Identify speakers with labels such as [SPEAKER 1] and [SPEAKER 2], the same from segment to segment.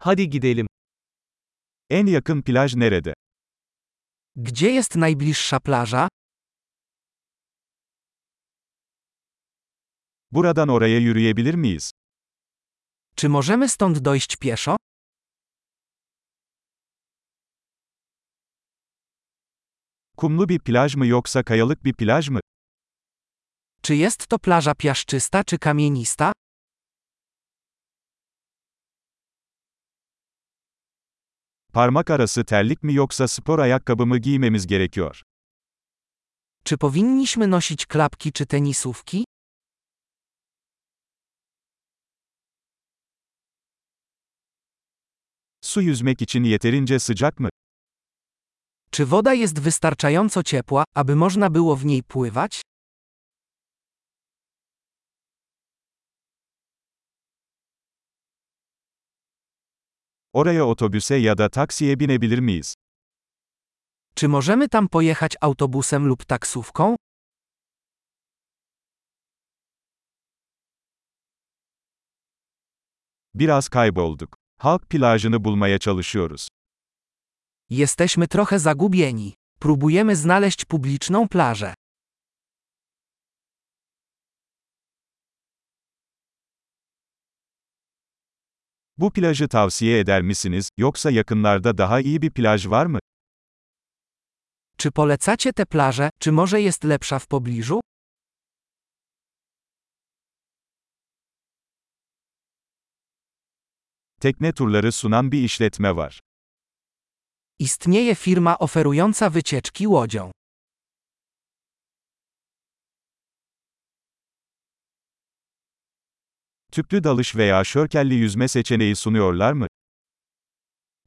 [SPEAKER 1] Hadi gidelim.
[SPEAKER 2] En yakın plaj nerede?
[SPEAKER 1] Gdzie jest najbliższa plaża?
[SPEAKER 2] Buradan oraya yürüyebilir miyiz?
[SPEAKER 1] Czy możemy stąd dojść pieszo?
[SPEAKER 2] Kumlu bir plaj mı yoksa kayalık bir plaj mı?
[SPEAKER 1] Czy jest to plaża piaszczysta czy kamienista?
[SPEAKER 2] Parmak arası terlik mi yoksa spor ayakkabı mı giymemiz gerekiyor?
[SPEAKER 1] Czy powinniśmy nosić klapki czy tenisówki?
[SPEAKER 2] Su yüzmek için yeterince sıcak mı?
[SPEAKER 1] Czy woda jest wystarczająco ciepła, aby można było w niej pływać?
[SPEAKER 2] Oraya otobüse ya da taksiye binebilir miyiz?
[SPEAKER 1] Czy możemy tam pojechać autobusem lub taksówką?
[SPEAKER 2] Biraz kaybolduk. Halk plajını bulmaya çalışıyoruz.
[SPEAKER 1] Jesteśmy trochę zagubieni. Próbujemy znaleźć publiczną plażę.
[SPEAKER 2] Bu plajı tavsiye eder misiniz, yoksa yakınlarda daha iyi bir plaj var mı?
[SPEAKER 1] Czy polecacie tę plażę, czy może jest lepsza w pobliżu?
[SPEAKER 2] Tekne turları sunan bir işletme var.
[SPEAKER 1] Istnieje firma oferująca wycieczki łodzią.
[SPEAKER 2] Tüplü dalış veya şörkelli yüzme seçeneği sunuyorlar mı?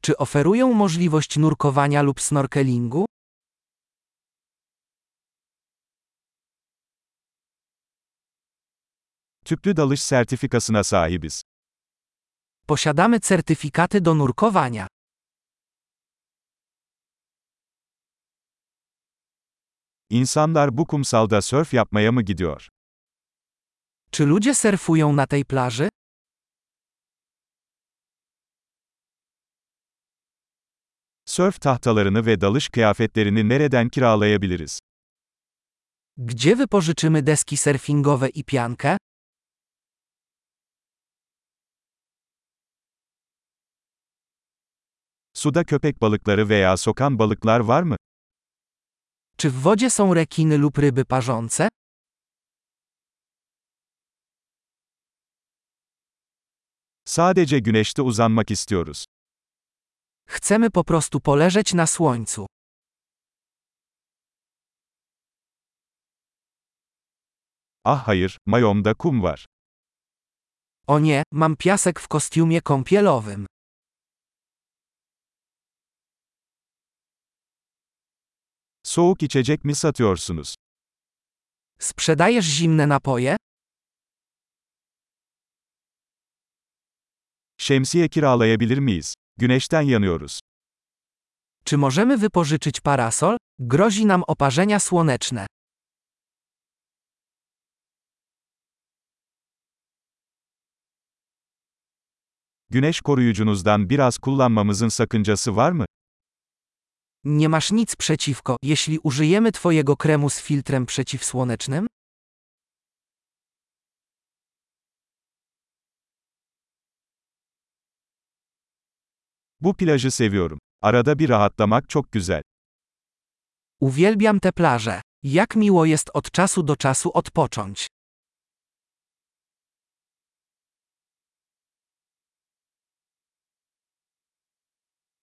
[SPEAKER 1] Czy oferują możliwość nurkowania lub snorkelingu?
[SPEAKER 2] Tüplü dalış sertifikasına sahibiz.
[SPEAKER 1] Posiadamy certyfikaty do nurkowania.
[SPEAKER 2] İnsanlar bu kumsalda sörf yapmaya mı gidiyor?
[SPEAKER 1] Czy ludzie surfują na tej plaży?
[SPEAKER 2] Sörf tahtalarını ve dalış kıyafetlerini nereden kiralayabiliriz?
[SPEAKER 1] Gdzie wypożyczymy deski surfingowe i piankę?
[SPEAKER 2] Suda köpek balıkları veya sokan balıklar var mı?
[SPEAKER 1] Czy w wodzie są rekiny lub ryby parzące?
[SPEAKER 2] Sadece güneşte uzanmak istiyoruz.
[SPEAKER 1] Chcemy po prostu poleżeć na słońcu.
[SPEAKER 2] Ah hayır, mayomda kum var.
[SPEAKER 1] O nie, mam piasek w kostiumie kąpielowym.
[SPEAKER 2] Soğuk içecek mi satıyorsunuz?
[SPEAKER 1] Sprzedajesz zimne napoje?
[SPEAKER 2] Şemsiye kiralayabilir miyiz? Güneşten yanıyoruz.
[SPEAKER 1] Czy możemy wypożyczyć parasol? Grozi nam oparzenia słoneczne.
[SPEAKER 2] Güneş koruyucunuzdan biraz kullanmamızın sakıncası var mı?
[SPEAKER 1] Nie masz nic przeciwko, jeśli użyjemy Twojego kremu z filtrem przeciwsłonecznym?
[SPEAKER 2] Bu plajı seviyorum. Arada bir rahatlamak çok güzel.
[SPEAKER 1] Uwielbiam tę plażę. Jak miło jest od czasu do czasu odpocząć.